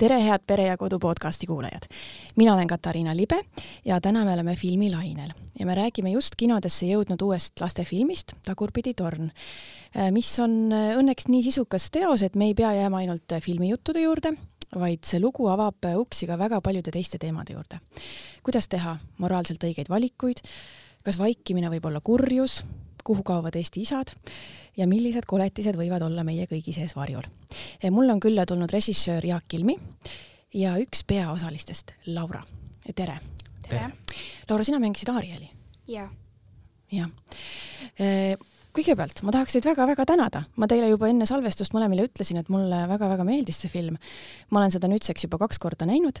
tere, head Pere ja Kodu podcasti kuulajad. mina olen Katariina Libe ja täna me oleme filmilainel ja me räägime just kinodesse jõudnud uuest lastefilmist Tagurpidi torn, mis on õnneks nii sisukas teos, et me ei pea jääma ainult filmijuttude juurde, vaid see lugu avab uksi ka väga paljude teiste teemade juurde. kuidas teha moraalselt õigeid valikuid, kas vaikimine võib olla kurjus, kuhu kaovad Eesti isad ja millised koletised võivad olla meie kõigi sees varjul. mulle on külla tulnud režissöör Jaak Kilmi ja üks peaosalistest, Laura. tere! tere! Laura, sina mängisid Aarieli? jaa. jah kõigepealt ma tahaks teid väga-väga tänada, ma teile juba enne salvestust mõlemile ütlesin, et mulle väga-väga meeldis see film. ma olen seda nüüdseks juba kaks korda näinud.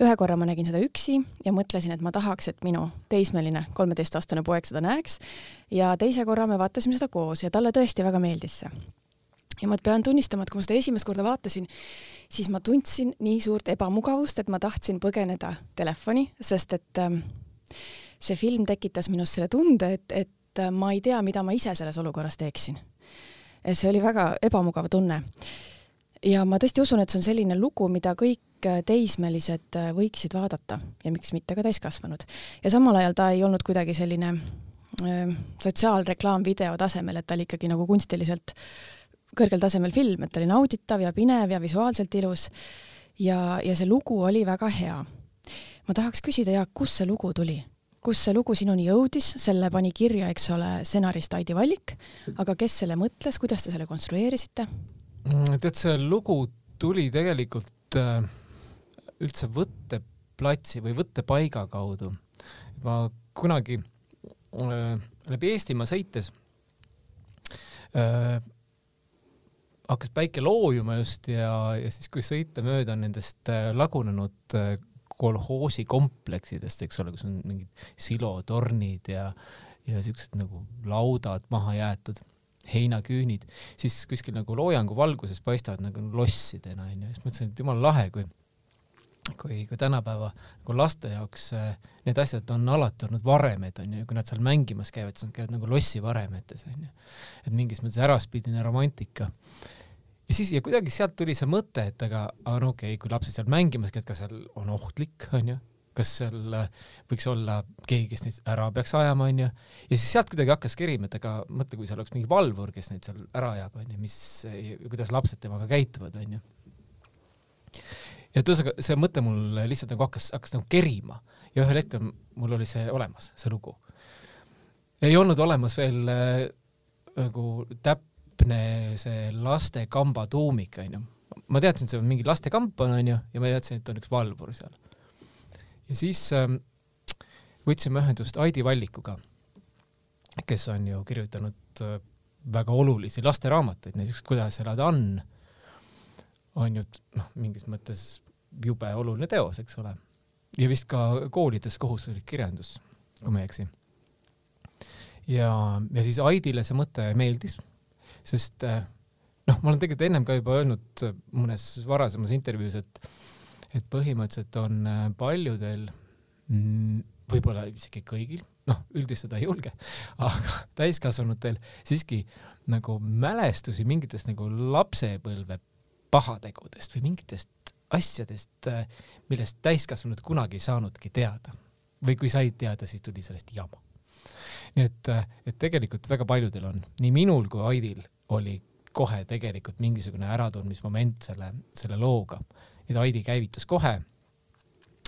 ühe korra ma nägin seda üksi ja mõtlesin, et ma tahaks, et minu teismeline kolmeteistaastane poeg seda näeks. ja teise korra me vaatasime seda koos ja talle tõesti väga meeldis see. ja ma pean tunnistama, et kui ma seda esimest korda vaatasin, siis ma tundsin nii suurt ebamugavust, et ma tahtsin põgeneda telefoni, sest et ähm, see film tekitas minus selle tunde, et, et et äh, ma ei tea, mida ma ise selles olukorras teeksin. see oli väga ebamugav tunne. ja ma tõesti usun, et see on selline lugu, mida kõik äh, teismelised äh, võiksid vaadata ja miks mitte ka täiskasvanud. ja samal ajal ta ei olnud kuidagi selline sotsiaalreklaamvideo tasemel, et ta oli ikkagi nagu kunstiliselt kõrgel tasemel film, et ta oli nauditav ja pinev ja visuaalselt ilus. ja, ja see lugu oli väga hea. ma tahaks küsida, Jaak, kust see lugu tuli? Kus see lugu sinuni jõudis, selle pani kirja, eks ole, stsenarist Aidi Vallik, aga kes selle mõtles, kuidas te selle konstrueerisite? Mm, tead, see lugu tuli tegelikult äh, üldse võtteplatsi või võttepaiga kaudu. ma kunagi äh, läbi Eestimaa sõites äh, hakkas päike loojuma just ja, ja siis, kui sõita mööda nendest äh, lagunenud kolhoosikompleksidest, eks ole, kus on mingid silotornid ja, ja siuksed nagu laudad maha jäetud, heinaküünid, siis kuskil nagu loojangu valguses paistavad nagu lossidena onju, siis mõtlesin, et jumala lahe, kui kui, kui tänapäeva nagu laste jaoks äh, need asjad on alati olnud varemed onju, kui nad seal mängimas käivad, siis nad käivad nagu lossivaremetes onju. et mingis mõttes äraspidine romantika ja siis ja kuidagi sealt tuli see mõte, et aga, aga no okei okay,, kui lapsed seal mängimas käivad, kas seal on ohtlik, onju, kas seal äh, võiks olla keegi, kes neid ära peaks ajama, onju. ja siis sealt kuidagi hakkas kerima, et aga mõtle, kui seal oleks mingi valvur, kes neid seal ära ajab, onju, mis, kuidas lapsed temaga käituvad, onju. ja ühesõnaga see mõte mul lihtsalt nagu hakkas, hakkas nagu kerima ja ühel hetkel mul oli see olemas, see lugu. ei olnud olemas veel äh, nagu täp-, täpne see lastekamba tuumik, onju. ma teadsin, et see on mingi lastekamp on, onju, ja ma teadsin, et on üks valvur seal. ja siis ähm, võtsime ühendust Aidi Vallikuga, kes on ju kirjutanud äh, väga olulisi lasteraamatuid, näiteks Kuidas elada on, on ju noh, mingis mõttes jube oluline teos, eks ole. ja vist ka koolides kohustuslik kirjandus, kui ma ei eksi. ja, ja siis Aidile see mõte meeldis sest äh, noh, ma olen tegelikult ennem ka juba öelnud äh, mõnes varasemas intervjuus, et et põhimõtteliselt on äh, paljudel mm, võib-olla isegi kõigil, noh, üldistada ei julge, aga täiskasvanutel siiski nagu mälestusi mingitest nagu lapsepõlve pahategudest või mingitest asjadest, millest täiskasvanud kunagi ei saanudki teada. või kui said teada, siis tuli sellest jama nii et, et tegelikult väga paljudel on, nii minul kui Aidil oli kohe tegelikult mingisugune äratundmismoment selle, selle looga, et Aidi käivitus kohe.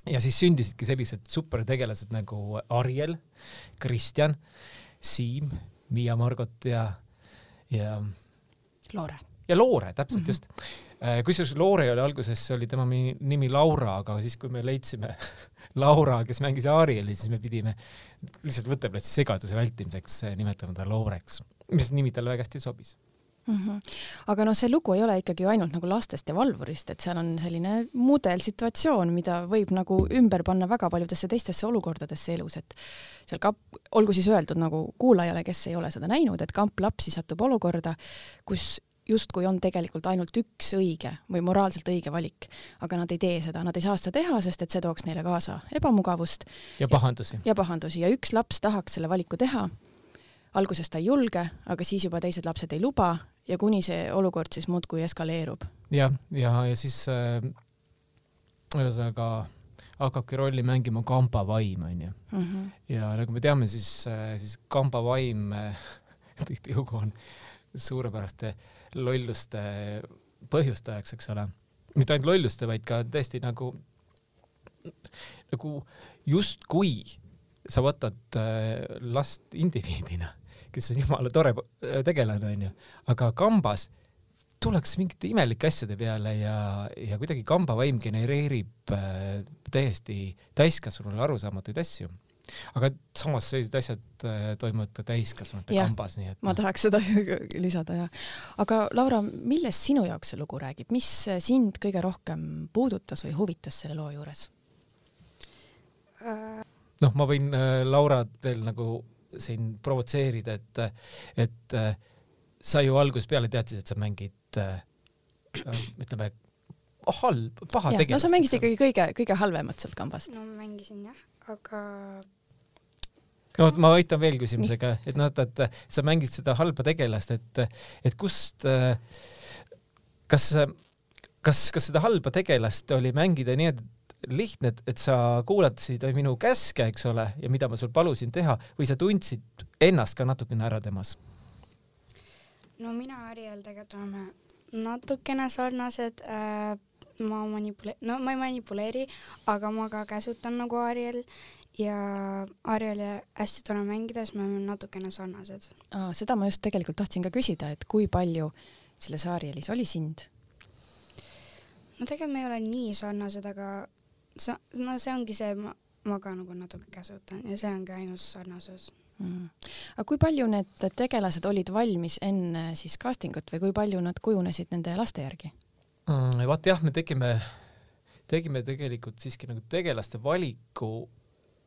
ja siis sündisidki sellised supertegelased nagu Ariel, Kristjan, Siim, Miia Margot ja, ja. Loore. ja Loore, täpselt mm -hmm. just. Äh, kusjuures Loore oli alguses, oli tema nimi Laura, aga siis, kui me leidsime Laura, kes mängis Arieli, siis me pidime lihtsalt võtteplatsi segaduse vältimiseks eh, nimetama ta Laureks, mis nimi talle väga hästi sobis mm. -hmm. aga noh, see lugu ei ole ikkagi ju ainult nagu lastest ja valvurist, et seal on selline mudelsituatsioon, mida võib nagu ümber panna väga paljudesse teistesse olukordadesse elus, et seal ka, olgu siis öeldud nagu kuulajale, kes ei ole seda näinud, et kamp lapsi satub olukorda, kus justkui on tegelikult ainult üks õige või moraalselt õige valik, aga nad ei tee seda, nad ei saa seda teha, sest et see tooks neile kaasa ebamugavust. ja pahandusi. ja pahandusi ja üks laps tahaks selle valiku teha. alguses ta ei julge, aga siis juba teised lapsed ei luba ja kuni see olukord siis muudkui eskaleerub. jah, ja, ja, ja siis äh, ühesõnaga hakkabki rolli mängima kamba vaim onju. -hmm. ja nagu me teame, siis, siis kamba vaim tihtilugu on suurepäraste lolluste põhjustajaks, eks ole. mitte ainult lolluste, vaid ka tõesti nagu, nagu justkui sa võtad äh, last indiviidina, kes on jumala tore tegelane onju, aga kambas tullakse mingite imelike asjade peale ja, ja kuidagi kambavaim genereerib äh, täiesti täiskasvanule arusaamatuid asju. Aga samas sellised asjad äh, toimuvad ka täiskasvanute kambas, nii et. ma noh. tahaks seda lisada ja, aga Laura, millest sinu jaoks see lugu räägib, mis sind kõige rohkem puudutas või huvitas selle loo juures noh, ma võin äh, Laurat veel nagu siin provotseerida, et, et äh, sa ju algusest peale teadsid, et sa mängid ütleme halb, paha tegelast. no sa mängisid ikkagi kõige, kõige halvemat sealt kambast. no mängisin jah, aga no ma aitan veel küsimusega, et noh, et, et sa mängisid seda halba tegelast, et, et kust, kas, kas, kas seda halba tegelast oli mängida nii, et lihtne, et, et sa kuulasid minu käske, eks ole, ja mida ma sul palusin teha või sa tundsid ennast ka natukene ära temas? no mina Ariel tegelikult oleme natukene sarnased äh,. ma manipule-, no ma ei manipuleeri, aga ma ka käsutan nagu Ariel ja Arieli hästi tore mängida, siis me oleme natukene sarnased. seda ma just tegelikult tahtsin ka küsida, et kui palju selles Arielis oli sind? no tegelikult me ei ole nii sarnased, aga sa, no see ongi see, ma, ma ka nagu natuke käsutan ja see ongi ainus sarnasus mm.. aga kui palju need tegelased olid valmis enne siis casting ut või kui palju nad kujunesid nende laste järgi mm,? vaat jah, me tegime, tegime tegelikult siiski nagu tegelaste valiku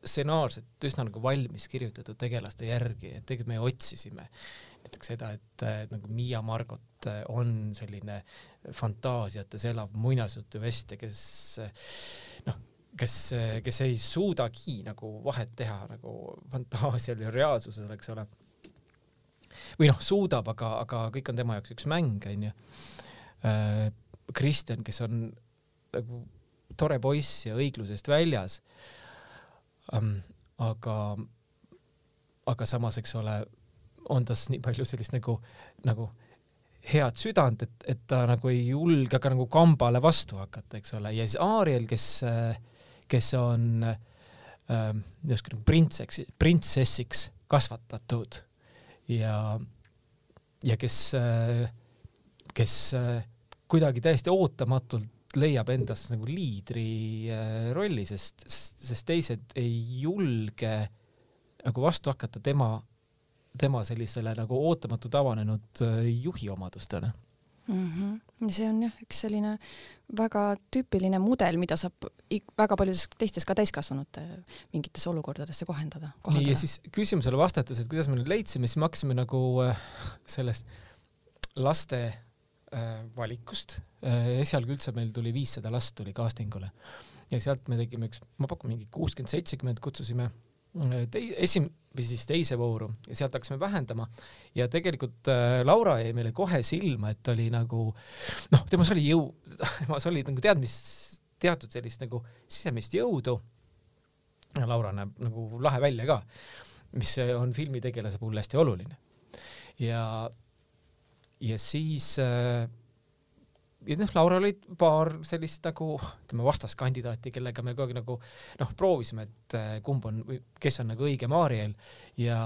stsenaarselt üsna nagu valmis kirjutatud tegelaste järgi, et tegelikult me otsisime näiteks seda, et nagu Miia Margot on selline fantaasiates elav muinasjutuvestja, kes noh, kes, kes ei suudagi nagu vahet teha nagu fantaasial ja reaalsusel, eks ole. või noh, suudab, aga, aga kõik on tema jaoks üks mäng, onju. Äh, Kristjan, kes on nagu tore poiss ja õiglusest väljas. Ähm, aga, aga samas, eks ole, on tas nii palju sellist nagu, nagu head südant, et, et ta nagu ei julge ka nagu kambale vastu hakata, eks ole, ja siis Aariel, kes kes on äh, justkui nagu printseks, printsessiks kasvatatud ja, ja kes kes kuidagi täiesti ootamatult leiab endast nagu liidri äh, rolli, sest, sest, sest teised ei julge nagu vastu hakata tema, tema sellisele nagu ootamatult avanenud äh, juhi omadustele mm. -hmm. see on jah, üks selline väga tüüpiline mudel, mida saab väga paljudes teistes ka täiskasvanute mingitesse olukordadesse kohendada. nii, ja siis küsimusele vastates, et kuidas me nüüd leidsime, siis me hakkasime nagu äh, sellest laste valikust äh,. esialgu üldse meil tuli viissada last tuli castingule ja sealt me tegime üks, ma pakun mingi kuuskümmend, seitsekümmend kutsusime äh, tei-, esim- või siis teise vooru ja sealt hakkasime vähendama ja tegelikult äh, Laura jäi meile kohe silma, et oli nagu noh, temas oli jõu, temas oli nagu tead mis, teatud sellist nagu sisemist jõudu. Laura näeb nagu lahe välja ka, mis on filmitegelase puhul hästi oluline. ja, ja siis äh, ja noh, Laural olid paar sellist nagu ütleme vastaskandidaati, kellega me kogu aeg nagu noh, proovisime, et äh, kumb on kes on nagu õige Maarjel ja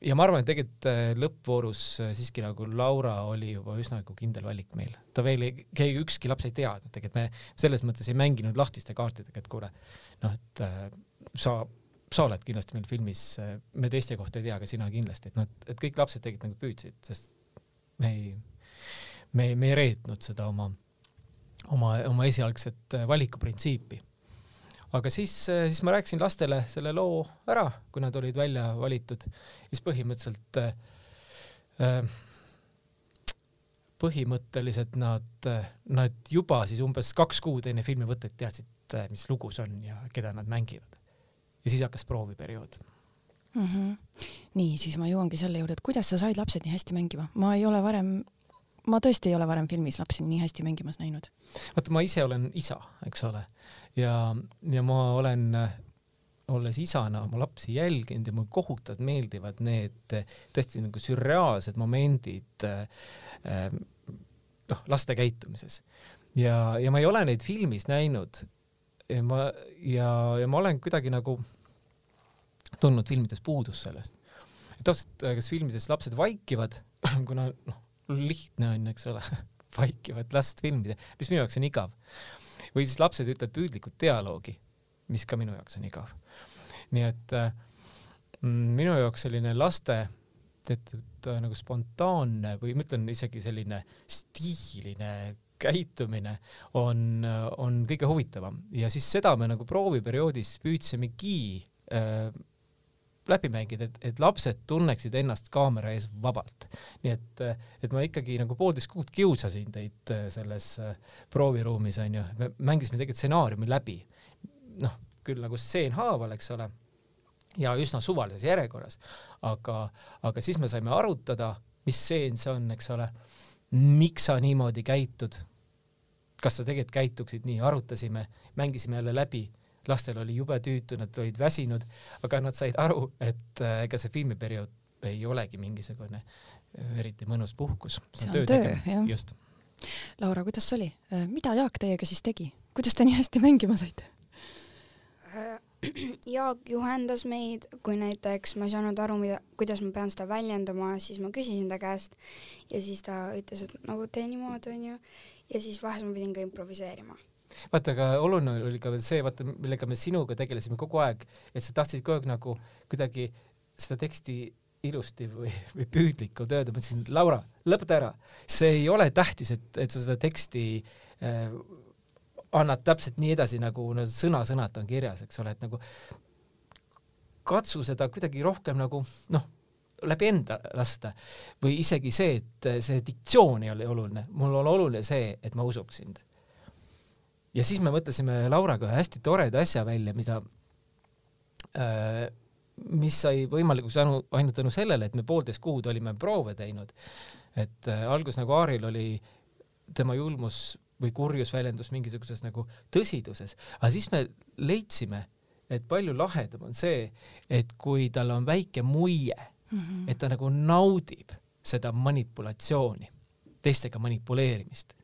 ja ma arvan, et tegelikult äh, lõppvoorus siiski nagu Laura oli juba üsna nagu kindel valik meil. ta veel ei, keegi, ükski laps ei teadnud, tegelikult me selles mõttes ei mänginud lahtiste kaartidega, et kuule, noh, et sa, sa oled kindlasti meil filmis, me teiste kohta ei tea, aga sina kindlasti, et noh, et kõik lapsed tegelikult nagu püüdsid, sest me ei me, me ei reetnud seda oma, oma, oma esialgset äh, valikuprintsiipi. aga siis, äh, siis ma rääkisin lastele selle loo ära, kui nad olid välja valitud, siis põhimõtteliselt äh, põhimõtteliselt nad, nad juba siis umbes kaks kuud enne filmivõtet teadsid, mis lugu see on ja keda nad mängivad. ja siis hakkas prooviperiood mm. -hmm. nii, siis ma jõuangi selle juurde, et kuidas sa said lapsed nii hästi mängima, ma ei ole varem ma tõesti ei ole varem filmis lapsi nii hästi mängimas näinud. vaata, ma ise olen isa, eks ole, ja, ja ma olen olles isana oma lapsi jälginud ja mulle kohutavalt meeldivad need tõesti nagu sürreaalsed momendid äh, noh, laste käitumises. ja, ja ma ei ole neid filmis näinud. ja ma, ja, ja ma olen kuidagi nagu tundnud filmides puudust sellest. et ausalt, kas filmides lapsed vaikivad, kuna noh, lihtne on, eks ole vaikivat last filmida, mis minu jaoks on igav. või siis lapsed ütlevad püüdlikult dialoogi, mis ka minu jaoks on igav. nii et äh, minu jaoks selline laste teatud äh, nagu spontaanne või ma ütlen isegi selline stiiline käitumine on, on kõige huvitavam ja siis seda me nagu prooviperioodis püüdsimegi äh, läbi mängida, et, et lapsed tunneksid ennast kaamera ees vabalt. nii et, et ma ikkagi nagu poolteist kuud kiusasin teid äh, selles äh, prooviruumis onju, me mängisime tegelikult stsenaariumi läbi. noh, küll nagu stseen haaval, eks ole ja üsna suvalises järjekorras. aga, aga siis me saime arutada, mis stseen see on, eks ole, miks sa niimoodi käitud, kas sa tegelikult käituksid nii, arutasime, mängisime jälle läbi, lastel oli jube tüütu, nad olid väsinud, aga nad said aru, et äh, ega see filmiperiood ei olegi mingisugune äh, eriti mõnus puhkus. see on töö, töö, jah. just. Laura, kuidas oli, äh, mida Jaak teiega siis tegi, kuidas te nii hästi mängima saite? Jaak juhendas meid, kui näiteks ma ei saanud aru, mida, kuidas ma pean seda väljendama, siis ma küsisin ta käest ja siis ta ütles, et nagu tee niimoodi, onju. ja siis vahest ma pidin ka improviseerima. Vaata, aga oluline oli ka veel see, vaata, millega me sinuga tegelesime kogu aeg, et sa tahtsid kogu aeg nagu kuidagi seda teksti ilusti või, või püüdlikult öelda, ma ütlesin, Laura, lõpeta ära, see ei ole tähtis, et, et sa seda teksti äh, annad täpselt nii edasi, nagu no, sõna-sõnalt on kirjas, eks ole, et nagu katsu seda kuidagi rohkem nagu noh, läbi enda lasta. Või isegi see, et see diktsioon ei ole oluline, mul on oluline see, et ma usuks sind. Ja siis me mõtlesime Lauraga ühe hästi toreda asja välja, mida äh, mis sai võimalikuks tänu, ainult tänu sellele, et me poolteist kuud olime proove teinud. et äh, algus nagu Aaril oli tema julmus või kurjus väljendus mingisuguses nagu tõsiduses, aga siis me leidsime, et palju lahedam on see, et kui tal on väike muie mm, -hmm. et ta nagu naudib seda manipulatsiooni, teistega manipuleerimist.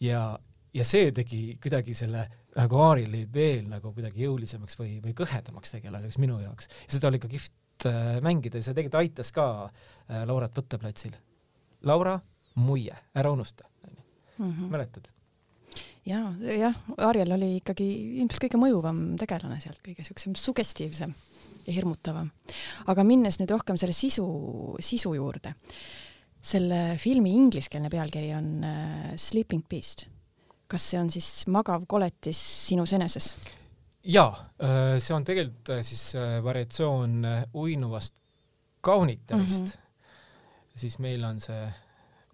ja, ja see tegi kuidagi selle nagu Aarili veel nagu kuidagi jõulisemaks või, või kõhedamaks tegelaseks minu jaoks. ja seda oli ka kihvt äh, mängida ja see tegelikult aitas ka äh, Laurat võtteplatsil. Laura, muie, ära unusta mm. -hmm. mäletad? ja, jah, Ariel oli ikkagi ilmselt kõige mõjuvam tegelane sealt, kõige siuksem sugestiivsem ja hirmutavam. aga minnes nüüd rohkem selle sisu, sisu juurde, selle filmi ingliskeelne pealkiri on uh, Sleeping Beast. Kas see on siis magav koletis sinus eneses? jaa, äh, see on tegelikult äh, siis variatsioon uinuvast kauniterist mm. -hmm. siis meil on see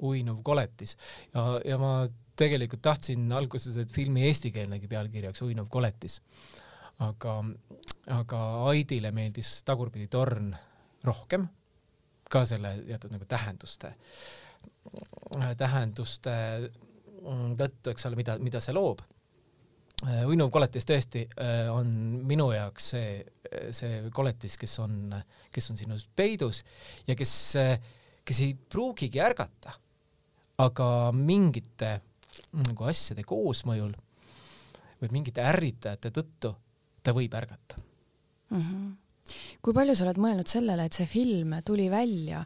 uinuv koletis ja, ja ma tegelikult tahtsin alguses, et filmi eestikeelnegi pealkiri oleks Uinuv koletis. aga, aga Aidile meeldis Tagurpidi torn rohkem, ka selle teatud nagu tähenduste, tähenduste tõttu, eks ole, mida, mida see loob. uinuv koletis tõesti äh, on minu jaoks see, see koletis, kes on, kes on sinus peidus ja kes, kes ei pruugigi ärgata, aga mingite nagu asjade koosmõjul või mingite ärritajate tõttu ta võib ärgata mm. -hmm. kui palju sa oled mõelnud sellele, et see film tuli välja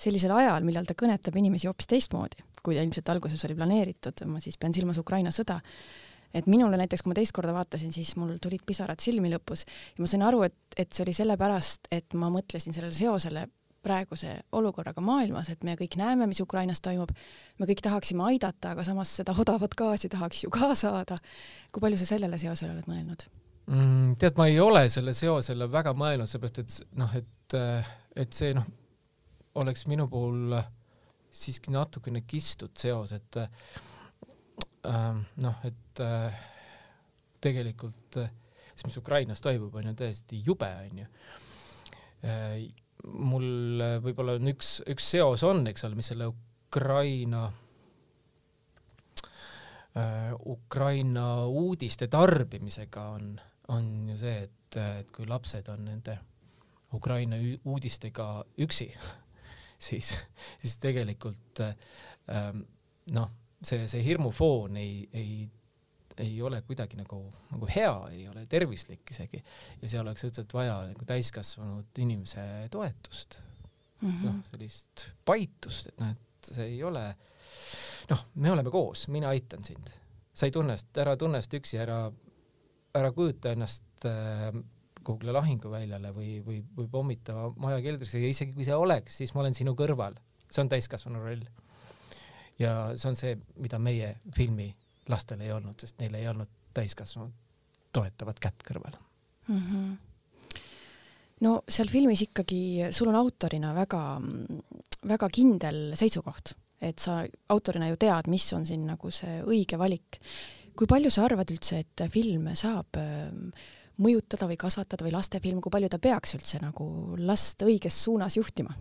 sellisel ajal, millal ta kõnetab inimesi hoopis teistmoodi, kui ta ilmselt alguses oli planeeritud, ma siis pean silmas Ukraina sõda, et minule näiteks, kui ma teist korda vaatasin, siis mul tulid pisarad silmi lõpus ja ma sain aru, et, et see oli sellepärast, et ma mõtlesin sellele seosele praeguse olukorraga maailmas, et me kõik näeme, mis Ukrainas toimub, me kõik tahaksime aidata, aga samas seda odavat gaasi tahaks ju ka saada. kui palju sa sellele seosele oled mõelnud mm,? tead, ma ei ole selle seosele väga mõelnud, seepärast et noh, et, et see noh, oleks minu puhul siiski natukene kistud seos, et äh, noh, et äh, tegelikult see, mis Ukrainas toimub, on ju täiesti jube, on ju. Mul võib-olla on üks, üks seos on, eks ole, mis selle Ukraina äh, Ukraina uudiste tarbimisega on, on ju see, et, et kui lapsed on nende Ukraina uudistega üksi siis, siis tegelikult ähm, noh, see, see hirmufoon ei, ei, ei ole kuidagi nagu, nagu hea, ei ole tervislik isegi. Ja seal oleks õudselt vaja nagu täiskasvanud inimese toetust. Mm -hmm., noh, sellist paitust, et noh, et see ei ole, noh, me oleme koos, mina aitan sind, sa ei tunne, ära tunne ennast üksi, ära, ära kujuta ennast äh, kuhugile lahinguväljale või, või, või pommitava maja keldrisse ja isegi kui see oleks, siis ma olen sinu kõrval. see on täiskasvanu roll. ja see on see, mida meie filmi lastel ei olnud, sest neil ei olnud täiskasvanud toetavat kätt kõrval mm. -hmm no seal filmis ikkagi sul on autorina väga, väga kindel seisukoht, et sa autorina ju tead, mis on siin nagu see õige valik. kui palju sa arvad üldse, et film saab äh, mõjutada või kasvatada või lastefilm, kui palju ta peaks üldse nagu last õiges suunas juhtima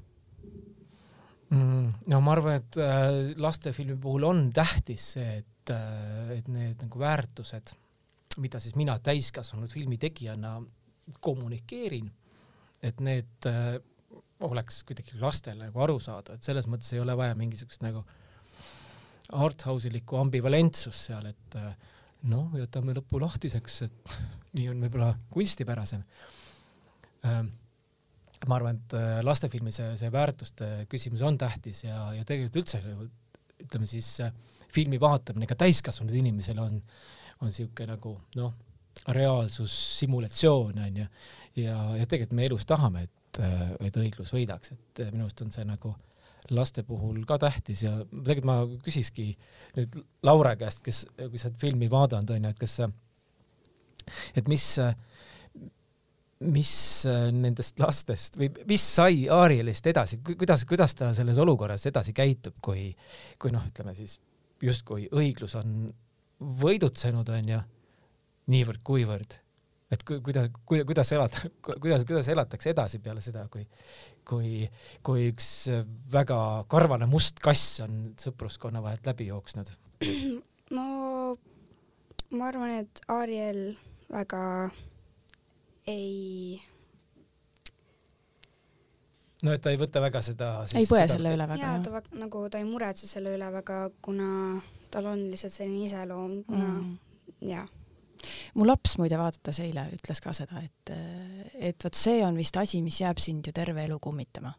mm,? no ma arvan, et äh, lastefilmi puhul on tähtis see, et äh,, et need nagu väärtused, mida siis mina täiskasvanud filmi tegijana kommunikeerin, et need äh, oleks kuidagi lastele nagu arusaadav, et selles mõttes ei ole vaja mingisugust nagu arthouse ilikku ambivalentsust seal, et noh, jätame lõpu lahtiseks, et nii on võib-olla kunstipärasem. Ähm, ma arvan, et äh, lastefilmi see, see väärtuste küsimus on tähtis ja, ja tegelikult üldse ütleme siis äh, filmi vaatamine ka täiskasvanud inimesele on, on siuke nagu noh, reaalsus, simulatsioon onju ja, ja tegelikult me elus tahame, et, äh, et õiglus võidaks, et minu arust on see nagu äh, laste puhul ka tähtis ja tegelikult ma küsikski nüüd Laura käest, kes, kui sa oled filmi vaadanud, onju, et kas sa, et mis, mis nendest lastest või mis sai Aarielist edasi, kuidas, kuidas ta selles olukorras edasi käitub, kui, kui noh, ütleme siis justkui õiglus on võidutsenud, onju, niivõrd-kuivõrd et ku, kuidas, kuidas elada, kuidas, kuidas elatakse edasi peale seda, kui, kui, kui üks väga karvane must kass on sõpruskonna vahelt läbi jooksnud? no ma arvan, et Ariel väga ei no et ta ei võta väga seda ei põe seda... selle üle väga jaa, ta väga, nagu ta ei muretse selle üle väga, kuna tal on lihtsalt selline iseloom, kuna mm. jaa mu laps muide vaadates eile ütles ka seda, et, et vot see on vist asi, mis jääb sind ju terve elu kummitama.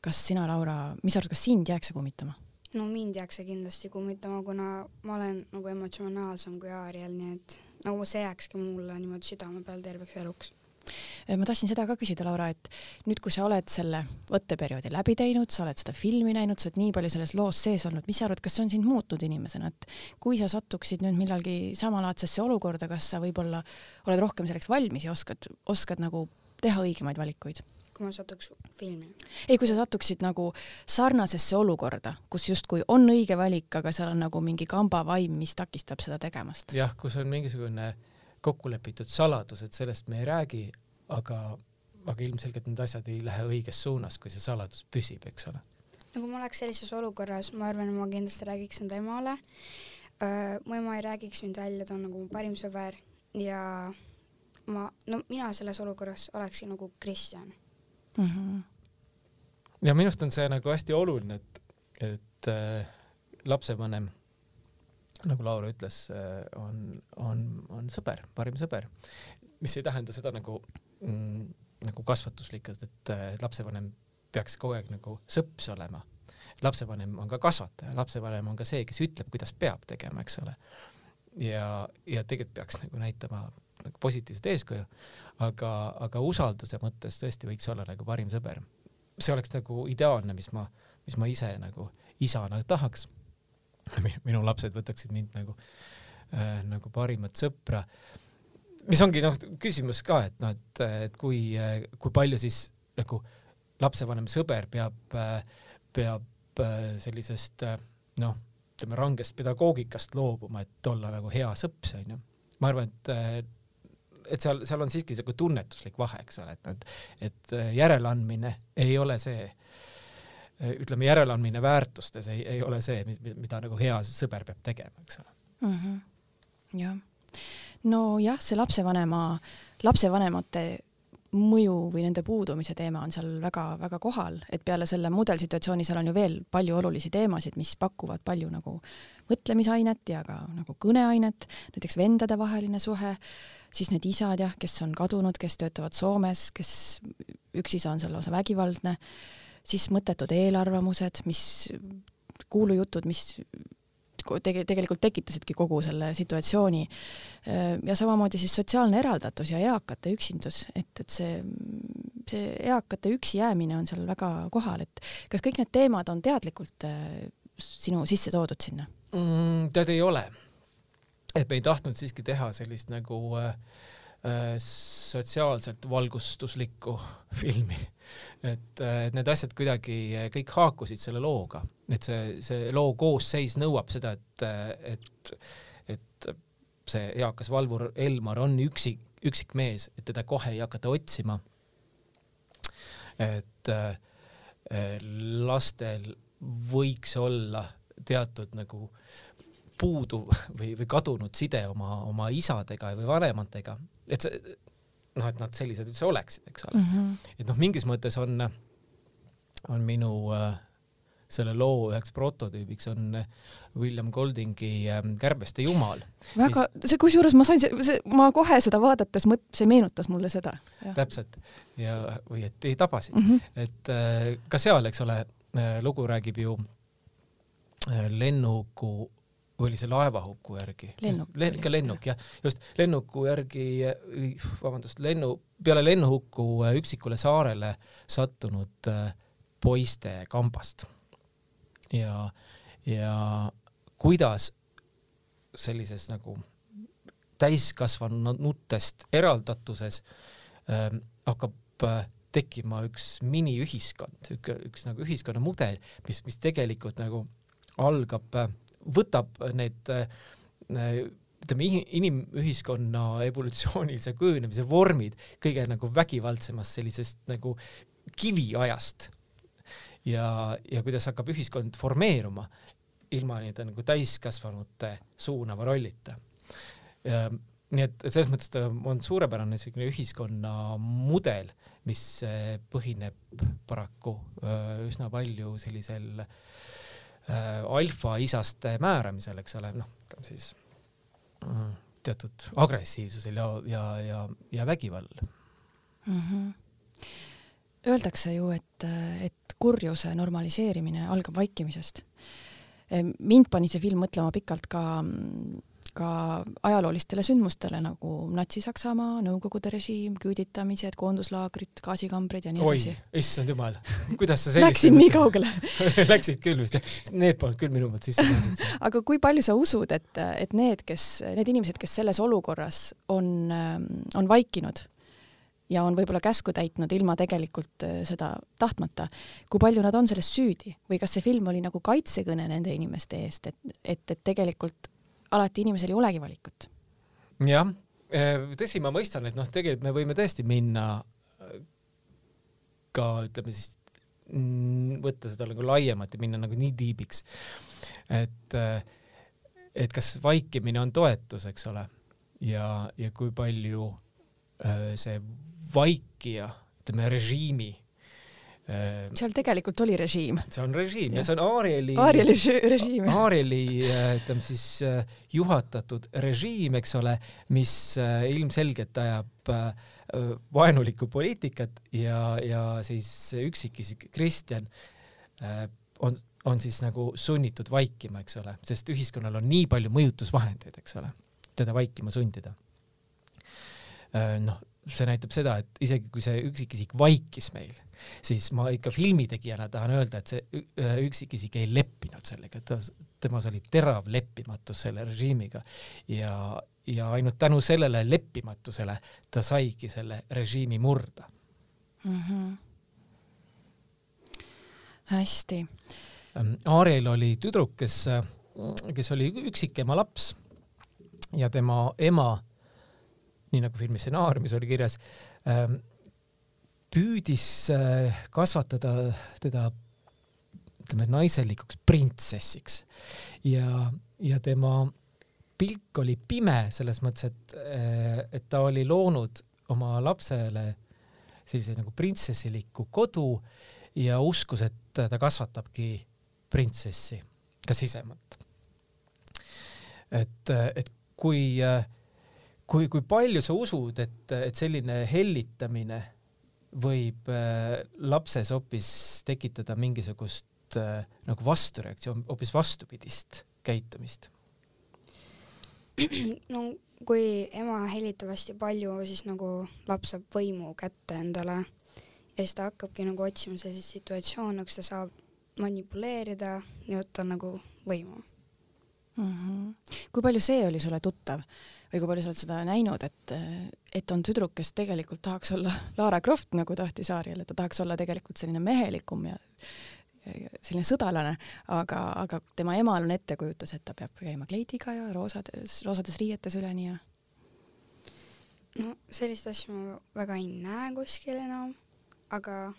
kas sina, Laura, mis sa arvad, kas sind jääks see kummitama? no mind jääks see kindlasti kummitama, kuna ma olen nagu emotsionaalsem kui Aariel, nii et nagu see jääkski mulle niimoodi südame peal terveks eluks Äh, ma tahtsin seda ka küsida, Laura, et nüüd, kui sa oled selle võtteperioodi läbi teinud, sa oled seda filmi näinud, sa oled nii palju selles loos sees olnud, mis sa arvad, kas see on sind muutnud inimesena, et kui sa satuksid nüüd millalgi samalaadsesse olukorda, kas sa võib-olla oled rohkem selleks valmis ja oskad, oskad nagu teha õigemaid valikuid? Kui ma satuks filmi? ei, kui sa satuksid nagu sarnasesse olukorda, kus justkui on õige valik, aga seal on nagu mingi kambavaim, mis takistab seda tegemast. jah, kus on mingisugune kokku lepitud saladus, et sellest me ei räägi, aga, aga ilmselgelt need asjad ei lähe õiges suunas, kui see saladus püsib, eks ole. no kui ma oleks sellises olukorras, ma arvan, ma kindlasti räägiks enda emale. mu ema ei räägiks mind välja, ta on nagu mu parim sõber ja ma, no mina selles olukorras oleksin nagu Kristjan mm. -hmm. ja minu arust on see nagu hästi oluline, et, et äh, lapsevanem nagu Laura ütles, äh, on, on, on sõber, parim sõber, mis ei tähenda seda nagu mm, nagu kasvatuslikult, et lapsevanem peaks kogu aeg nagu sõps olema. lapsevanem on ka kasvataja, lapsevanem on ka see, kes ütleb, kuidas peab tegema, eks ole. ja, ja tegelikult peaks nagu näitama nagu positiivset eeskuju, aga, aga usalduse mõttes tõesti võiks olla nagu parim sõber. see oleks nagu ideaalne, mis ma, mis ma ise nagu isana tahaks minu lapsed võtaksid mind nagu äh,, nagu parimat sõpra. mis ongi noh, küsimus ka, et noh, et, et kui, kui palju siis nagu lapsevanem sõber peab, peab sellisest noh, ütleme rangest pedagoogikast loobuma, et olla nagu hea sõps, onju. ma arvan, et et seal, seal on siiski siuke tunnetuslik vahe, eks ole, et, et, et järeleandmine ei ole see ütleme, järeleandmine väärtustes ei, ei ole see, mida nagu hea sõber peab tegema, eks ole mm. -hmm. jah, nojah, see lapsevanema, lapsevanemate mõju või nende puudumise teema on seal väga-väga kohal, et peale selle mudelsituatsiooni seal on ju veel palju olulisi teemasid, mis pakuvad palju nagu mõtlemisainet ja ka nagu kõneainet, näiteks vendadevaheline suhe, siis need isad jah, kes on kadunud, kes töötavad Soomes, kes üks isa on seal lausa vägivaldne, siis mõttetud eelarvamused, mis kuulujutud, mis tege-, tegelikult tekitasidki kogu selle situatsiooni. ja samamoodi siis sotsiaalne eraldatus ja eakate üksindus, et, et see, see eakate üksi jäämine on seal väga kohal, et kas kõik need teemad on teadlikult sinu sisse toodud sinna mm,? tead, ei ole. Et me ei tahtnud siiski teha sellist nagu äh, Äh, sotsiaalselt valgustuslikku filmi. et, äh, et need asjad kuidagi äh, kõik haakusid selle looga, et see, see loo koosseis nõuab seda, et, et, et see eakas valvur Elmar on üksik, üksik mees, et teda kohe ei hakata otsima. et lastel võiks olla teatud nagu puudu või, või kadunud side oma, oma isadega või vanematega et see noh, et nad sellised üldse oleksid, eks ole mm. -hmm. et noh, mingis mõttes on, on minu äh, selle loo üheks prototüübiks on William Goldingi äh, Kärbeste jumal. väga mis..., see kusjuures ma sain, see, ma kohe seda vaadates mõt-, see meenutas mulle seda. täpselt ja, või et ei tabasid mm, -hmm. et äh, ka seal, eks ole, äh, lugu räägib ju äh, lennuku või oli see laevahuku järgi? lennuk. ikka lennuk jah, just lennuku järgi, vabandust, lennu, peale lennuhukku äh, üksikule saarele sattunud äh, poiste kambast. ja, ja kuidas sellises nagu täiskasvanutest eraldatuses äh, hakkab äh, tekkima üks miniühiskond, üks, üks nagu ühiskonnamudel, mis, mis tegelikult nagu algab äh, võtab need ütleme, inimühiskonna evolutsioonilise kujunemise vormid kõige nagu vägivaldsemast sellisest nagu kiviajast. ja, ja kuidas hakkab ühiskond formeeruma ilma nii-öelda nagu täiskasvanute suunava rollita. nii et selles mõttes ta on suurepärane niisugune ühiskonna mudel, mis põhineb paraku üsna palju sellisel äh, äh, alfaisaste määramisel, eks ole, noh, siis mm, teatud agressiivsusel ja, ja, ja, ja vägivallal mm. -hmm. Öeldakse ju, et, et kurjuse normaliseerimine algab vaikimisest. mind pani see film mõtlema pikalt ka ka ajaloolistele sündmustele nagu Natsi-Saksamaa, Nõukogude režiim, küüditamised, koonduslaagrid, gaasikambrid ja nii edasi. issand jumal, kuidas sa sellist Läksin nii kaugele Läksid küll vist, need polnud küll minu poolt sisse pandud. aga kui palju sa usud, et, et need, kes, need inimesed, kes selles olukorras on, on vaikinud ja on võib-olla käsku täitnud ilma tegelikult äh, seda tahtmata, kui palju nad on selles süüdi või kas see film oli nagu kaitsekõne nende inimeste eest, et, et, et tegelikult alati inimesel ei olegi valikut. jah, eh, tõsi, ma mõistan, et noh, tegelikult me võime tõesti minna äh, ka ütleme siis võtta seda nagu laiemalt ja minna nagu nii tiibiks, et äh, et kas vaikimine on toetus, eks ole, ja, ja kui palju see vaikija, ütleme režiimi seal tegelikult oli režiim. see on režiim ja, ja see on Aarieli, Aarieli režiim. Aarieli äh, ütleme siis äh, juhatatud režiim, eks ole, mis äh, ilmselgelt ajab vaenulikku poliitikat ja, ja siis üksikisik Kristjan on, on siis nagu sunnitud vaikima, eks ole, sest ühiskonnal on nii palju mõjutusvahendeid, eks ole, teda vaikima sundida. noh, see näitab seda, et isegi kui see üksikisik vaikis meil, siis ma ikka filmitegijana tahan öelda, et see üksikisik ei leppinud sellega, ta, temas oli terav leppimatus selle režiimiga ja, ja ainult tänu sellele leppimatusele ta saigi selle režiimi murda mm. -hmm. hästi. Aarel oli tüdruk, kes, kes oli üksikema laps ja tema ema nii nagu filmi stsenaariumis oli kirjas, ähm, püüdis äh, kasvatada teda ütleme naiselikuks printsessiks ja, ja tema pilk oli pime selles mõttes, et, et ta oli loonud oma lapsele sellise nagu printsessiliku kodu ja uskus, et ta kasvatabki printsessi ka sisemalt. et, et kui, kui, kui palju sa usud, et, et selline hellitamine võib äh, lapses hoopis tekitada mingisugust äh, nagu vastureaktsioon, hoopis vastupidist käitumist? no kui ema hellitab hästi palju, siis nagu laps saab võimu kätte endale ja siis ta hakkabki nagu otsima selliseid situatsioone, kus ta saab manipuleerida ja võtta nagu võimu mm. -hmm. kui palju see oli sulle tuttav või kui palju sa oled seda näinud, et, et on tüdruk, kes tegelikult tahaks olla Lara Croft, nagu tahtis Aariel, et ta tahaks olla tegelikult selline mehelikum ja, ja selline sõdalane, aga, aga tema emal on ettekujutus, et ta peab käima kleidiga ja roosades, roosades riietes üleni ja no sellist asja ma väga ei näe kuskil enam, aga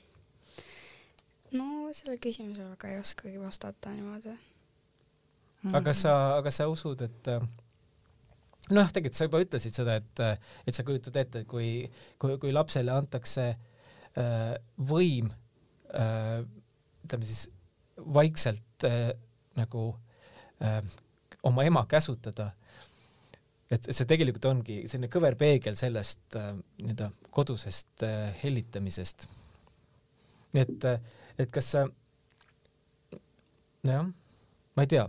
no sellele küsimusele väga ei oskagi vastata niimoodi. Aga sa, aga sa usud, et äh, noh, tegelikult sa juba ütlesid seda, et, et sa kujutad ette, et kui, kui, kui lapsele antakse äh, võim äh, ütleme siis vaikselt äh, nagu äh, oma ema käsutada, et see tegelikult ongi selline kõver peegel sellest äh, nii-öelda kodusest äh, hellitamisest. et, et kas sa, jah ma ei tea,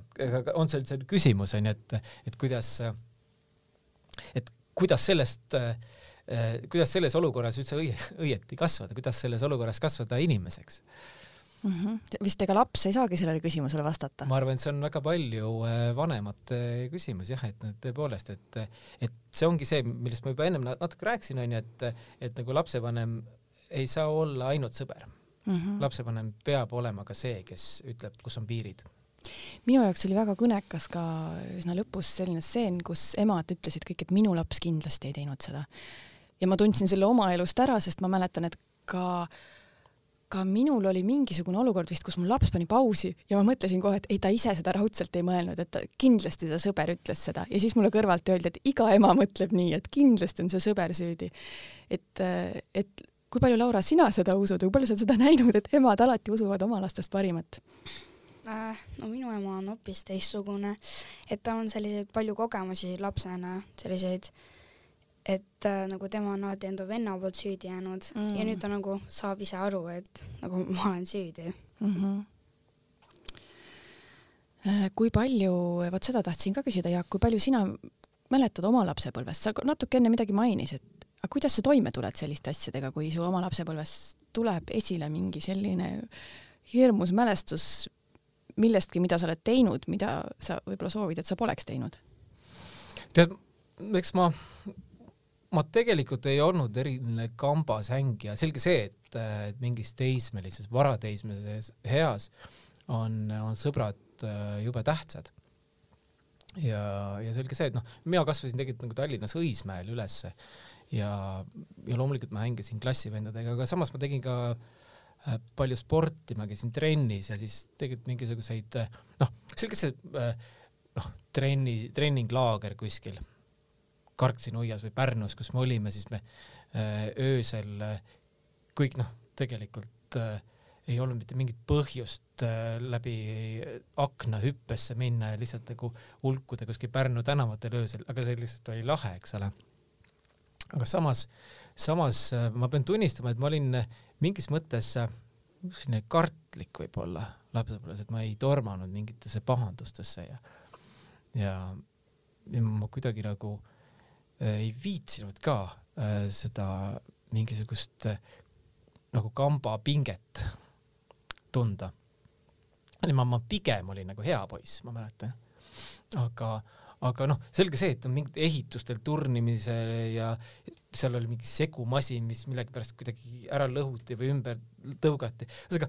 on see üldse küsimus onju, et, et kuidas, et kuidas sellest, kuidas selles olukorras üldse õie, õieti kasvada, kuidas selles olukorras kasvada inimeseks mm? -hmm. vist ega laps ei saagi sellele küsimusele vastata? ma arvan, et see on väga palju äh, vanemate küsimus jah, et tõepoolest, et, et see ongi see, millest ma juba ennem natuke rääkisin, onju, et, et nagu lapsevanem ei saa olla ainult sõber mm. -hmm. lapsevanem peab olema ka see, kes ütleb, kus on piirid minu jaoks oli väga kõnekas ka üsna lõpus selline stseen, kus emad ütlesid kõik, et minu laps kindlasti ei teinud seda. ja ma tundsin selle oma elust ära, sest ma mäletan, et ka ka minul oli mingisugune olukord vist, kus mu laps pani pausi ja ma mõtlesin kohe, et ei, ta ise seda raudselt ei mõelnud, et ta kindlasti ta sõber ütles seda ja siis mulle kõrvalt öeldi, et iga ema mõtleb nii, et kindlasti on see sõber süüdi. et, et kui palju, Laura, sina seda usud kui palju sa oled seda näinud, et emad alati usuvad oma lastest parimat? Äh,? no minu ema on hoopis teistsugune, et tal on selliseid palju kogemusi lapsena, selliseid, et äh, nagu tema on alati enda venna poolt süüdi jäänud mm. ja nüüd ta nagu saab ise aru, et nagu ma olen süüdi mm. -hmm kui palju, vot seda tahtsin ka küsida, Jaak, kui palju sina mäletad oma lapsepõlvest, sa natuke enne midagi mainisid, aga kuidas sa toime tuled selliste asjadega, kui sul oma lapsepõlves tuleb esile mingi selline hirmus mälestus, millestki, mida sa oled teinud, mida sa võib-olla soovid, et sa poleks teinud? tead, eks ma, ma tegelikult ei olnud eriline kambasängija, selge see, et, et mingis teismelises, varateismelises eas on, on sõbrad äh, jube tähtsad. ja, ja selge see, et noh, mina kasvasin tegelikult nagu Tallinnas Õismäel ülesse ja, ja loomulikult ma hängisin klassivendadega, aga samas ma tegin ka äh, palju sporti, ma käisin trennis ja siis tegelikult mingisuguseid äh, noh, selge see äh, noh, trenni, treeninglaager kuskil Karksi-Nuias või Pärnus, kus me olime, siis me öösel kõik noh, tegelikult ei olnud mitte mingit põhjust läbi akna hüppesse minna ja lihtsalt nagu hulkuda kuskil Pärnu tänavatel öösel, aga see lihtsalt oli lahe, eks ole. aga samas, samas ma pean tunnistama, et ma olin mingis mõttes äh, selline kartlik võib-olla lapsepõlves, et ma ei tormanud mingitesse pahandustesse ja, ja, ja ma kuidagi nagu äh, ei viitsinud ka äh, seda mingisugust äh, nagu kambapinget tunda. ma, ma pigem olin nagu hea poiss, ma mäletan. aga, aga noh, selge see, et on mingid ehitustel turnimise ja seal oli mingi segumasin, mis millegipärast kuidagi ära lõhuti või ümber tõugati. ühesõnaga,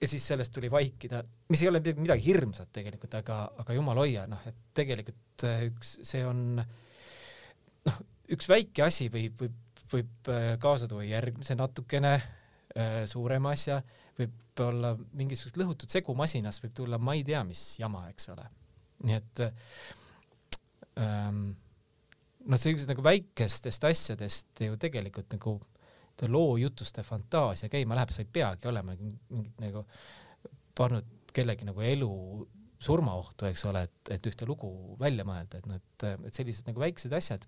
ja siis sellest tuli vaikida, mis ei ole midagi hirmsat tegelikult, aga, aga jumal hoia, noh, et tegelikult äh, üks, see on noh, üks väike asi võib, võib, võib äh, kaasa tuua järgmise natukene äh, suurema asja võib olla mingisugust lõhutud segumasinast võib tulla ma ei tea mis jama, eks ole. nii et ähm, noh, sellised nagu väikestest asjadest ju tegelikult nagu loojutuste fantaasia käima läheb, sa ei peagi olema mingit nagu pannud kellegi nagu elu surmaohtu, eks ole, et, et ühte lugu välja mõelda, et noh, et, et sellised nagu väiksed asjad.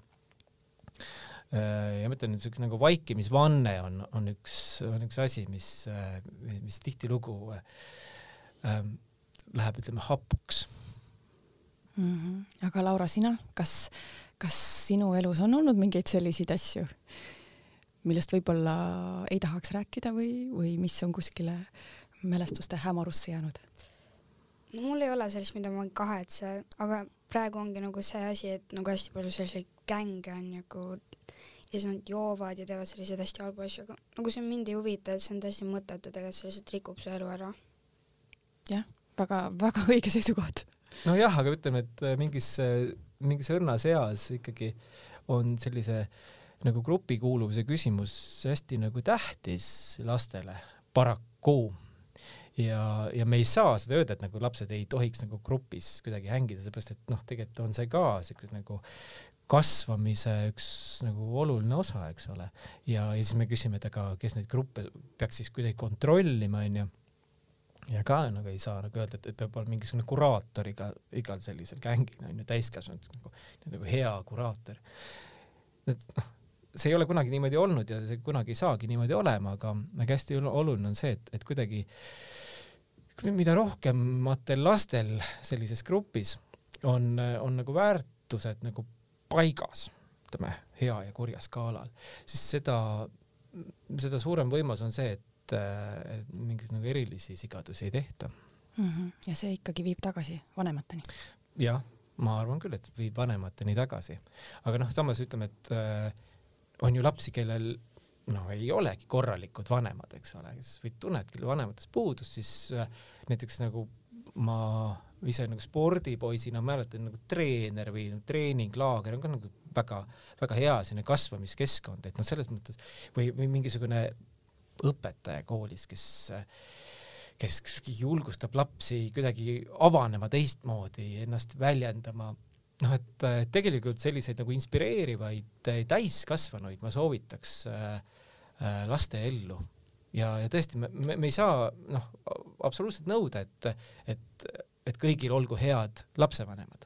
Äh, ja ma ütlen, siukene nagu vaikimisvanne on, on üks, on üks asi, mis, mis tihtilugu äh, läheb, ütleme, hapuks mm. -hmm. aga Laura, sina, kas, kas sinu elus on olnud mingeid selliseid asju, millest võib-olla ei tahaks rääkida või, või mis on kuskile mälestuste hämarusse jäänud? no mul ei ole sellist, mida ma kahetsen, aga praegu ongi nagu see asi, et nagu hästi palju selliseid gänge on nagu ja siis nad joovad ja teevad selliseid hästi halbu asju, aga nagu see mind ei huvita, et see on täiesti mõttetu, tegelikult see lihtsalt rikub su elu ära. jah, väga-väga õige seisukoht. Nojah, aga ütleme, et äh, mingis, äh, mingis õrnas eas ikkagi on sellise nagu grupikuuluvuse küsimus hästi nagu tähtis lastele, paraku ja, ja me ei saa seda öelda, et nagu lapsed ei tohiks nagu grupis kuidagi hängida, seepärast et noh, tegelikult on see ka siuke nagu kasvamise üks nagu oluline osa, eks ole. ja, ja siis me küsime, et aga kes neid gruppe peaks siis kuidagi kontrollima, onju. Ja ka nagu ei saa nagu öelda, et, et peab olema mingisugune kuraator iga, igal sellisel gängil onju, täiskasvanud nagu, nagu hea kuraator. et noh, see ei ole kunagi niimoodi olnud ja see kunagi ei saagi niimoodi olema, aga, aga hästi oluline on see, et, et kuidagi mida rohkematel lastel sellises grupis on, on nagu väärtused nagu paigas, ütleme, hea ja kurja skaalal, siis seda, seda suurem võimalus on see, et, et mingeid nagu erilisi sigadusi ei tehta mm. -hmm. ja see ikkagi viib tagasi vanemateni? jah, ma arvan küll, et viib vanemateni tagasi. aga noh, samas ütleme, et äh, on ju lapsi, kellel noh, ei olegi korralikud vanemad, eks ole, kes või tunnedki vanematest puudust, siis äh, näiteks nagu ma ise nagu spordipoisina mäletan nagu treener või treeninglaager on ka nagu väga-väga hea selline kasvamiskeskkond, et noh, selles mõttes või, või mingisugune õpetaja koolis, kes kes julgustab lapsi kuidagi avanema teistmoodi, ennast väljendama. noh, et tegelikult selliseid nagu inspireerivaid täiskasvanuid ma soovitaks äh, äh, laste ellu ja, ja tõesti, me, me, me ei saa noh, absoluutselt nõuda, et, et et kõigil olgu head lapsevanemad.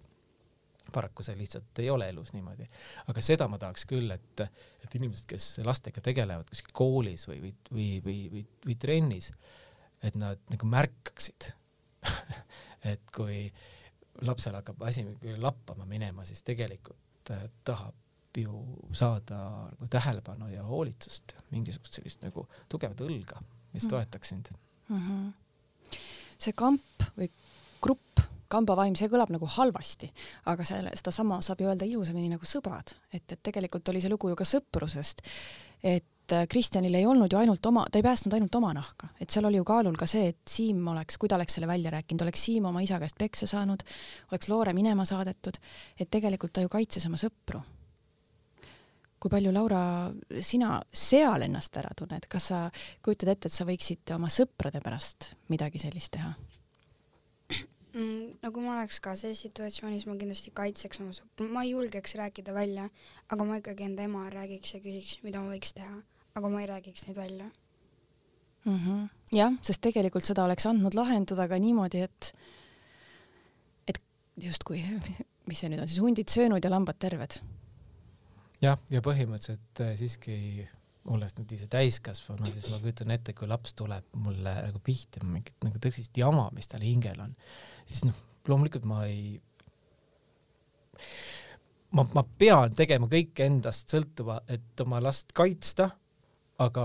Paraku see lihtsalt ei ole elus niimoodi. aga seda ma tahaks küll, et, et inimesed, kes lastega tegelevad kuskil koolis või, või, või, või, või, või trennis, et nad nagu märkaksid et kui lapsel hakkab asi lappama minema, siis tegelikult äh, tahab ju saada nagu tähelepanu ja hoolitsust, mingisugust sellist nagu tugevat õlga, mis mm. toetaks sind mm. -hmm. see kamp või grupp, kambavaim, see kõlab nagu halvasti, aga selle, sedasama saab ju öelda ilusamini nagu sõbrad, et, et tegelikult oli see lugu ju ka sõprusest, et äh, Kristjanil ei olnud ju ainult oma, ta ei päästnud ainult oma nahka, et seal oli ju kaalul ka see, et Siim oleks, kui ta oleks selle välja rääkinud, oleks Siim oma isa käest peksa saanud, oleks Loore minema saadetud, et tegelikult ta ju kaitses oma sõpru. kui palju, Laura, sina seal ennast ära tunned, kas sa kujutad ette, et sa võiksid oma sõprade pärast midagi sellist teha? Mm,? no kui ma oleks ka selles situatsioonis, ma kindlasti kaitseks oma sõpru, ma ei julgeks rääkida välja, aga ma ikkagi enda ema räägiks ja küsiks, mida ma võiks teha, aga ma ei räägiks neid välja mm. -hmm. jah, sest tegelikult seda oleks andnud lahendada ka niimoodi, et, et justkui, mis see nüüd on siis, hundid söönud ja lambad terved. jah, ja põhimõtteliselt äh, siiski olles nüüd ise täiskasvanu, siis ma kujutan ette, kui laps tuleb mulle nagu pihta mingit nagu tõsist jama, mis tal hingel on, siis noh, loomulikult ma ei, ma, ma pean tegema kõik endast sõltuva, et oma last kaitsta, aga,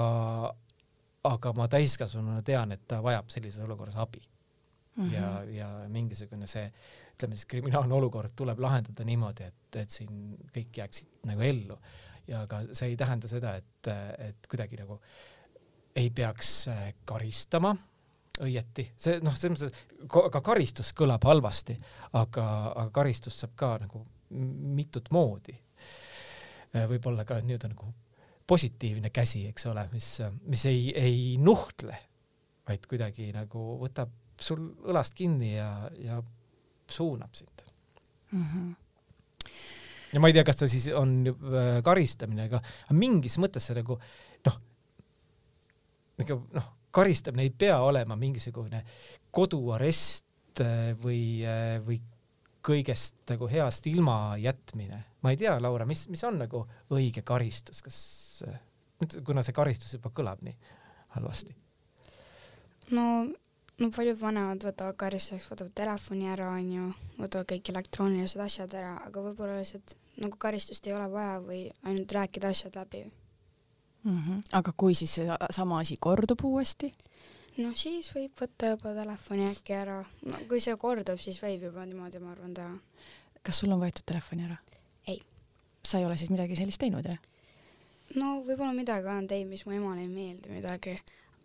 aga ma täiskasvanuna tean, et ta vajab sellises olukorras abi mm. -hmm. ja, ja mingisugune see, ütleme siis kriminaalne olukord tuleb lahendada niimoodi, et, et siin kõik jääksid nagu ellu. Ja aga see ei tähenda seda, et, et kuidagi nagu ei peaks karistama õieti, see noh, selles mõttes, ka karistus kõlab halvasti, aga, aga karistust saab ka nagu mitut moodi. Äh, võib-olla ka nii-öelda nagu positiivne käsi, eks ole, mis, mis ei, ei nuhtle, vaid kuidagi nagu võtab sul õlast kinni ja, ja suunab sind mm. -hmm. Ja ma ei tea, kas ta siis on äh, karistamine, aga mingis mõttes see nagu noh, nagu noh, karistamine ei pea olema mingisugune koduarest äh, või, äh, või kõigest nagu heast ilma jätmine. ma ei tea, Laura, mis, mis on nagu õige karistus, kas, kuna see karistus juba kõlab nii halvasti? no no paljud vanemad võtavad karistuseks, võtavad telefoni ära, onju, võtavad kõik elektroonilised asjad ära, aga võib-olla lihtsalt nagu karistust ei ole vaja või ainult rääkida asjad läbi mm. -hmm. aga kui siis see sama asi kordub uuesti? no siis võib võtta juba telefoni äkki ära, no kui see kordub, siis võib juba niimoodi, ma arvan, teha. kas sul on võetud telefoni ära? ei. sa ei ole siis midagi sellist teinud, jah? no võib-olla midagi olen teinud, mis mu emale ei meeldi midagi,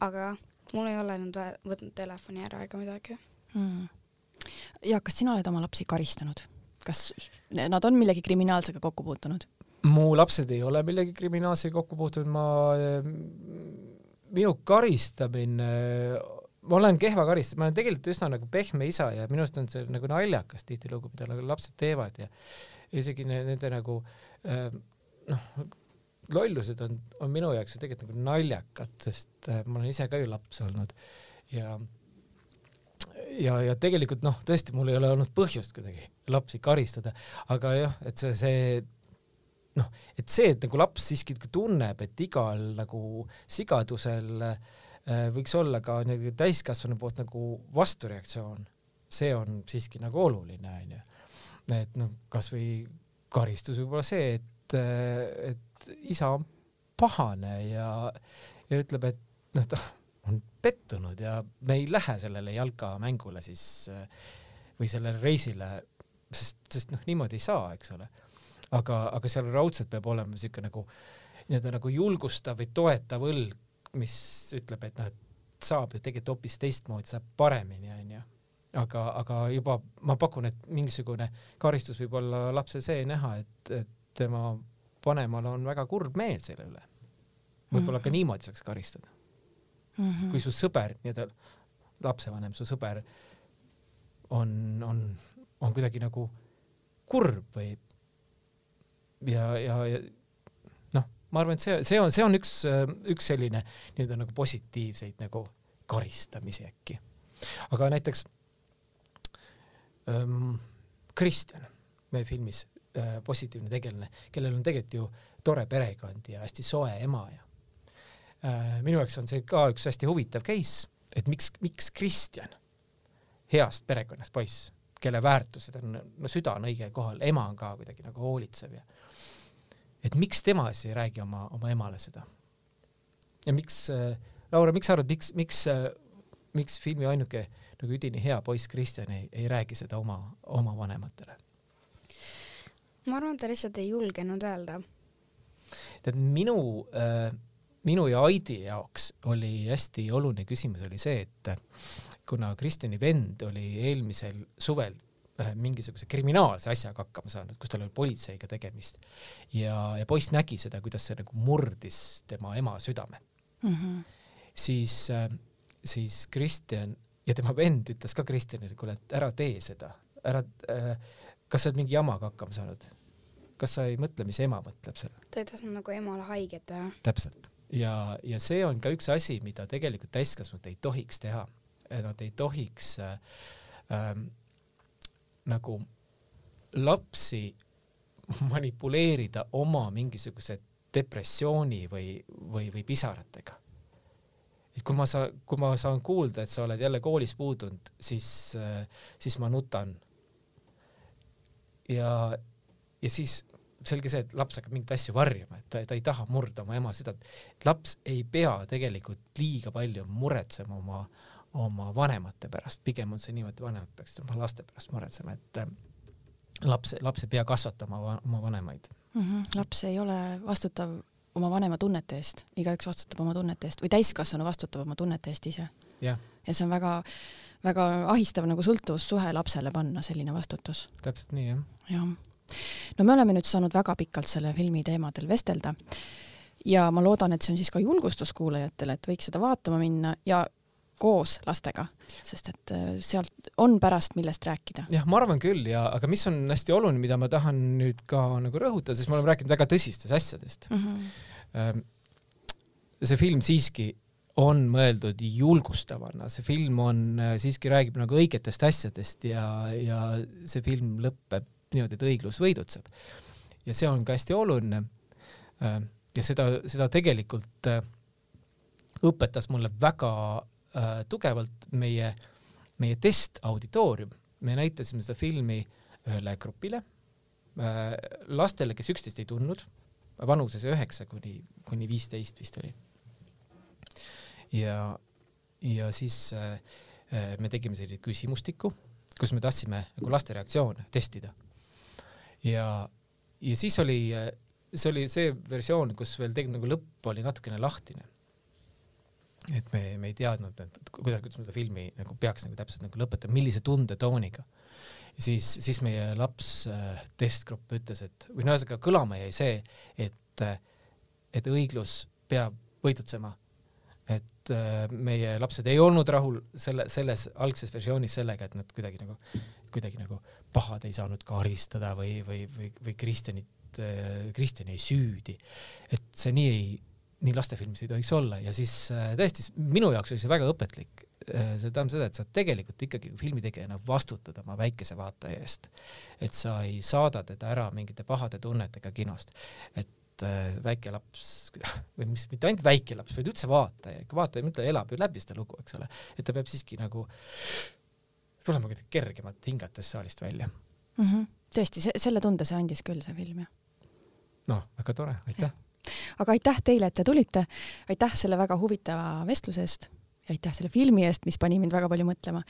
aga mul ei ole nüüd võtnud telefoni ära ega midagi mm.. ja kas sina oled oma lapsi karistanud? kas nad on millegi kriminaalsega kokku puutunud? mu lapsed ei ole millegi kriminaalsega kokku puutunud, ma, minu karistamine, ma olen kehva karistaja, ma olen tegelikult üsna nagu pehme isa ja minu arust on see nagu naljakas tihtilugu, mida nagu lapsed teevad ja isegi nende nagu noh, lollused on, on minu jaoks ju tegelikult nagu naljakad, sest äh, ma olen ise ka ju laps olnud ja ja, ja tegelikult noh, tõesti, mul ei ole olnud põhjust kuidagi lapsi karistada, aga jah, et see, see noh, et see, et nagu laps siiski tunneb, et igal nagu sigadusel äh, võiks olla ka nagu täiskasvanu poolt nagu vastureaktsioon, see on siiski nagu oluline, onju. et noh, kasvõi karistus võib olla see, et, äh, et isa on pahane ja, ja ütleb, et noh, ta on pettunud ja me ei lähe sellele jalkamängule siis või sellele reisile, sest, sest noh, niimoodi ei saa, eks ole. aga, aga seal raudselt peab olema niisugune nagu nii-öelda nagu julgustav või toetav õlg, mis ütleb, et noh, et saab ju tegelikult hoopis teistmoodi, saab paremini, onju. aga, aga juba ma pakun, et mingisugune karistus võib olla lapse see näha, et, et tema vanemal on väga kurb meel selle üle. võib-olla ka niimoodi saaks karistada mm. -hmm. kui su sõber, nii-öelda lapsevanem, su sõber on, on, on kuidagi nagu kurb või ja, ja, ja noh, ma arvan, et see, see on, see on üks, üks selline nii-öelda nagu positiivseid nagu karistamisi äkki. aga näiteks ähm, Kristjan meie filmis positiivne tegelane, kellel on tegelikult ju tore perekond ja hästi soe ema ja äh, minu jaoks on see ka üks hästi huvitav case, et miks, miks Kristjan, heast perekonnast poiss, kelle väärtused on, no süda on õigel kohal, ema on ka kuidagi nagu hoolitsev ja et miks tema siis ei räägi oma, oma emale seda? ja miks äh,, Laura, miks sa arvad, miks, miks äh,, miks filmi ainuke nagu üdini hea poiss Kristjan ei, ei räägi seda oma, oma vanematele? Ma arvan, et ta lihtsalt ei julgenud öelda. tead, minu äh,, minu ja Aidi jaoks oli hästi oluline küsimus oli see, et kuna Kristjani vend oli eelmisel suvel äh, mingisuguse kriminaalse asjaga hakkama saanud, kus tal oli politseiga tegemist ja, ja poiss nägi seda, kuidas see nagu murdis tema ema südame mm. -hmm. siis äh,, siis Kristjan ja tema vend ütles ka Kristjanile, kuule, et ära tee seda, ära äh,, kas sa oled mingi jamaga hakkama saanud? Kas sa ei mõtle, mis ema mõtleb seal? ta ei tahtnud nagu emale haiget teha. täpselt. ja, ja see on ka üks asi, mida tegelikult täiskasvanud ei tohiks teha. Nad ei tohiks äh, ähm, nagu lapsi manipuleerida oma mingisuguse depressiooni või, või, või pisaratega. et kui ma saan, kui ma saan kuulda, et sa oled jälle koolis puudunud, siis äh,, siis ma nutan. ja, ja siis selge see, et laps hakkab mingeid asju varjama, et ta, ta ei taha murda oma ema südant. laps ei pea tegelikult liiga palju muretsema oma, oma vanemate pärast, pigem on see niimoodi, vanemad peaksid oma laste pärast muretsema, et äh, laps, laps ei pea kasvatama oma vanemaid mm. -hmm. laps ei ole vastutav oma vanema tunnete eest, igaüks vastutab oma tunnete eest või täiskasvanu vastutab oma tunnete eest ise. ja see on väga, väga ahistav nagu sõltuvussuhe lapsele panna, selline vastutus. täpselt nii, jah. jah no me oleme nüüd saanud väga pikalt selle filmi teemadel vestelda ja ma loodan, et see on siis ka julgustus kuulajatele, et võiks seda vaatama minna ja koos lastega, sest et äh, sealt on pärast, millest rääkida. jah, ma arvan küll ja, aga mis on hästi oluline, mida ma tahan nüüd ka nagu rõhutada, sest me oleme rääkinud väga tõsistest asjadest mm. -hmm. see film siiski on mõeldud julgustavana, see film on, äh, siiski räägib nagu õigetest asjadest ja, ja see film lõpeb niimoodi, et õiglus võidutseb. ja see on ka hästi oluline. Äh, ja seda, seda tegelikult õpetas mulle väga äh, tugevalt meie, meie testauditoorium. me näitasime seda filmi ühele grupile äh,, lastele, kes üksteist ei tundnud, vanuses üheksa kuni, kuni viisteist vist oli. ja, ja siis äh, äh me tegime sellise küsimustiku, kus me tahtsime nagu laste reaktsioone testida. Ja, ja siis oli, see oli see versioon, kus veel tegelikult nagu lõpp oli natukene lahtine et me, me ei teadnud, et kuidas, kuidas me seda filmi nagu peaks nagu täpselt nagu lõpetama, millise tundetooniga. siis, siis meie laps äh,, testgrupp ütles, et või no ühesõnaga kõlama jäi see, et, et õiglus peab võidutsema. et äh, meie lapsed ei olnud rahul selle, selles algses versioonis sellega, et nad kuidagi nagu, kuidagi nagu pahad ei saanud karistada või, või, või, või Kristjanit äh,, Kristjani ei süüdi. et see nii ei nii lastefilmis ei tohiks olla ja siis äh, tõesti minu jaoks oli see väga õpetlik. Äh, see tähendab seda, et sa tegelikult ikkagi filmitegijana vastutad oma väikese vaataja eest. et sa ei saada teda ära mingite pahade tunnetega kinost. et äh, väike laps või mis, mitte ainult väike laps, vaid üldse vaataja, ikka vaataja, mõtle, elab ju läbi seda lugu, eks ole. et ta peab siiski nagu tulema kuidagi kergemalt hingates saalist välja mm. -hmm. tõesti, see, selle tunde see andis küll, see film, jah. noh, väga tore, aitäh aga aitäh teile, et te tulite, aitäh selle väga huvitava vestluse eest ja aitäh selle filmi eest, mis pani mind väga palju mõtlema.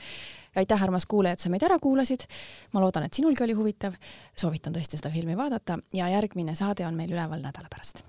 aitäh, armas kuulaja, et sa meid ära kuulasid. ma loodan, et sinulgi oli huvitav. soovitan tõesti seda filmi vaadata ja järgmine saade on meil üleval nädala pärast